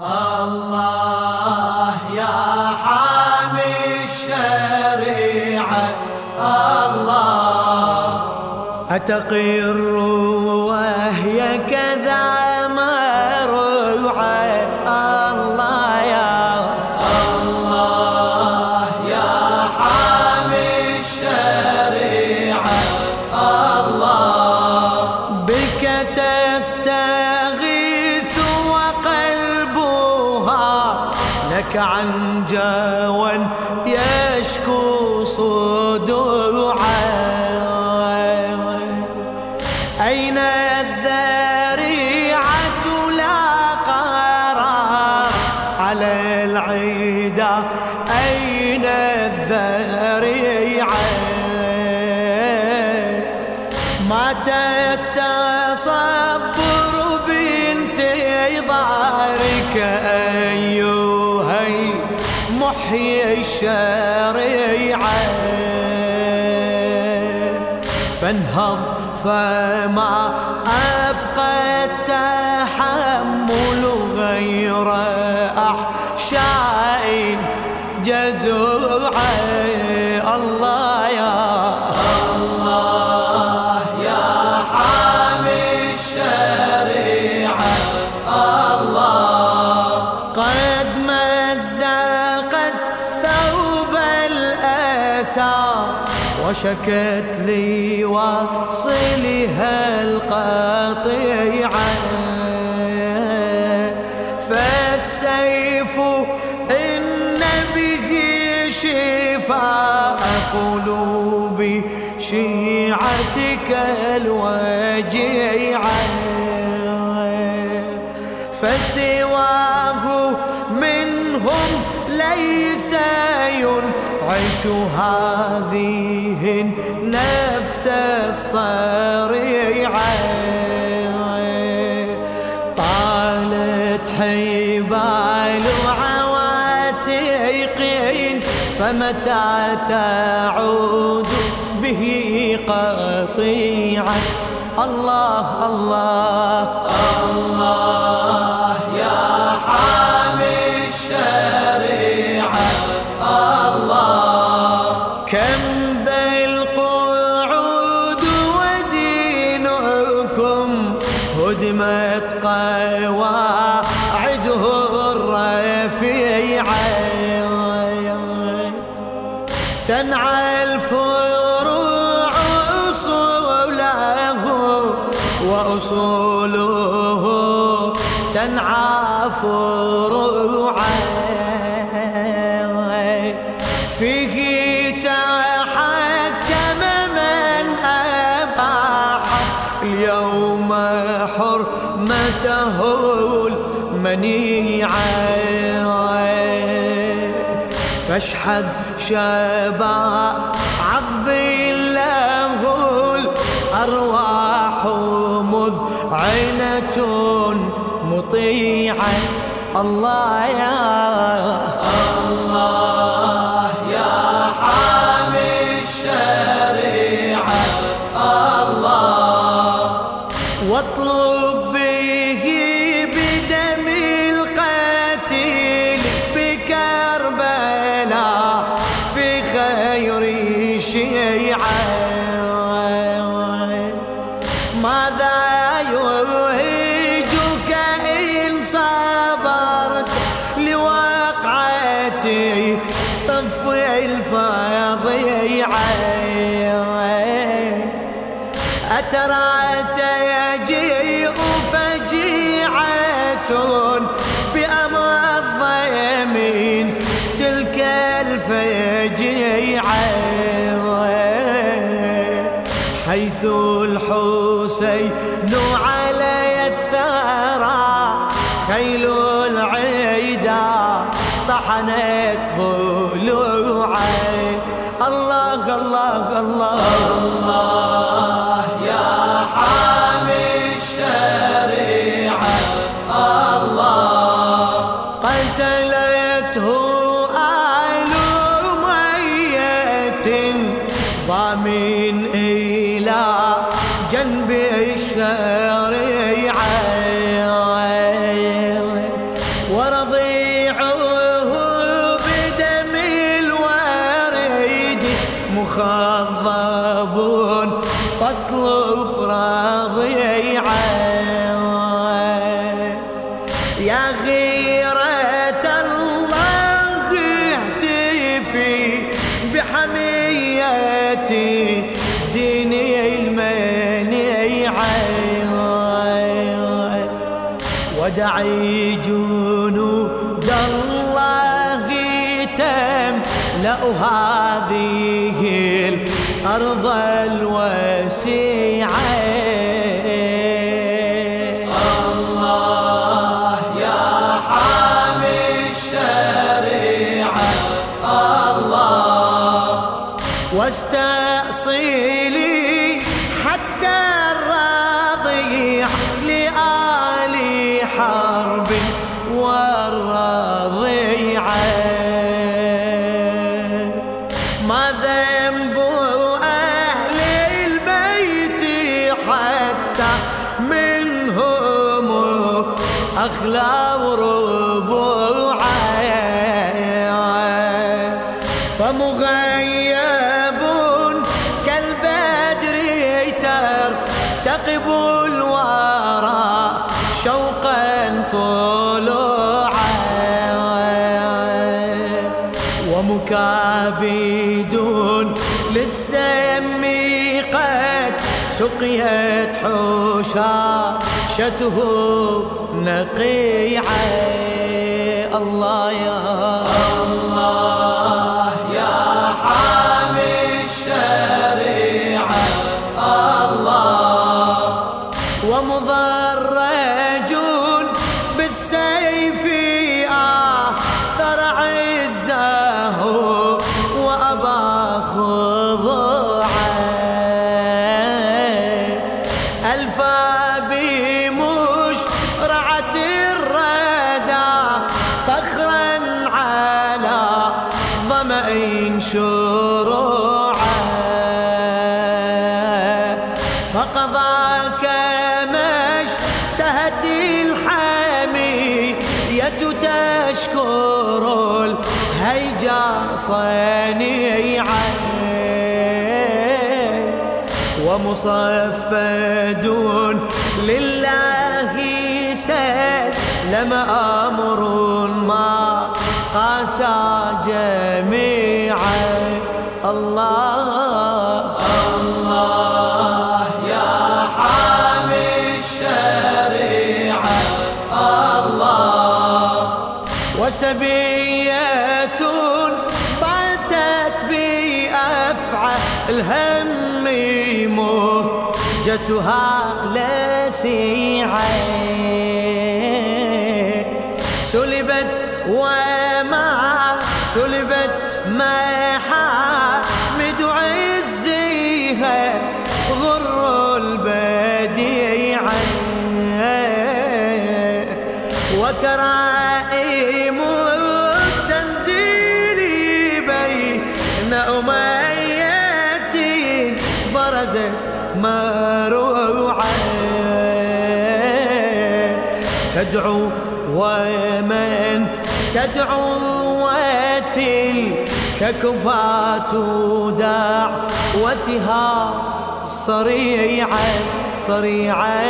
الله يا حامي الشريعة الله. أتقر وهي جوى يشكو صدوعا أين الذريعة لا قرار على العيدا أين الذريعة؟ فانهض فما أبقى التحمل غير أحشاء جزوعة وشكت لي واصلها القطيعة. فالسيف إن به شفاء قلوب شيعتك الوجيعة. فسواه منهم ليس ينعش هذه النفس الصريعة. طالت حبال عواتق فمتى تعود به قطيعة؟ الله الله الله. كم ذا القعود ودينكم هدمت قواعده الرفيعة تنعى الفروع أصوله وأصوله تنعى فروعا اليوم حرمته المنيعة. فاشحذ شباب عذب له الأرواح مذعنة مطيعة. الله يا لوقعتي طفي الفظيعة أترى يجيء طحنت ضلوعه الله الله الله. الله يا حامي الشريعة. الله. قتلته آل ميت. ضامن إلى جنب الشريعة. يا غيرة الله اهتفي بحميتي ديني المنيعه ودعي جنود الله تملأ هذه الأرض الوسيعة واستأصيلي حتى الرضيع لآل حرب والرضيعة ما ذنب ترتقب الورى شوقا طلوعا. ومكابد للسم قد سقيت حشاشته نقيعا. الله يا الله. فخرا على ظمأ شروعه. فقضى كما اشتهت الحمية تشكر الهيجا صنيعا ومصفد لله سلم ما قاسى جميعا الله. الله يا حامي الشريعة. الله. وسبية باتت بأفعى الهم مهجتها لسيعة. سلبت وما تدعو ومن تدعو وتلك كفاة دعوتها صريعة صريعة.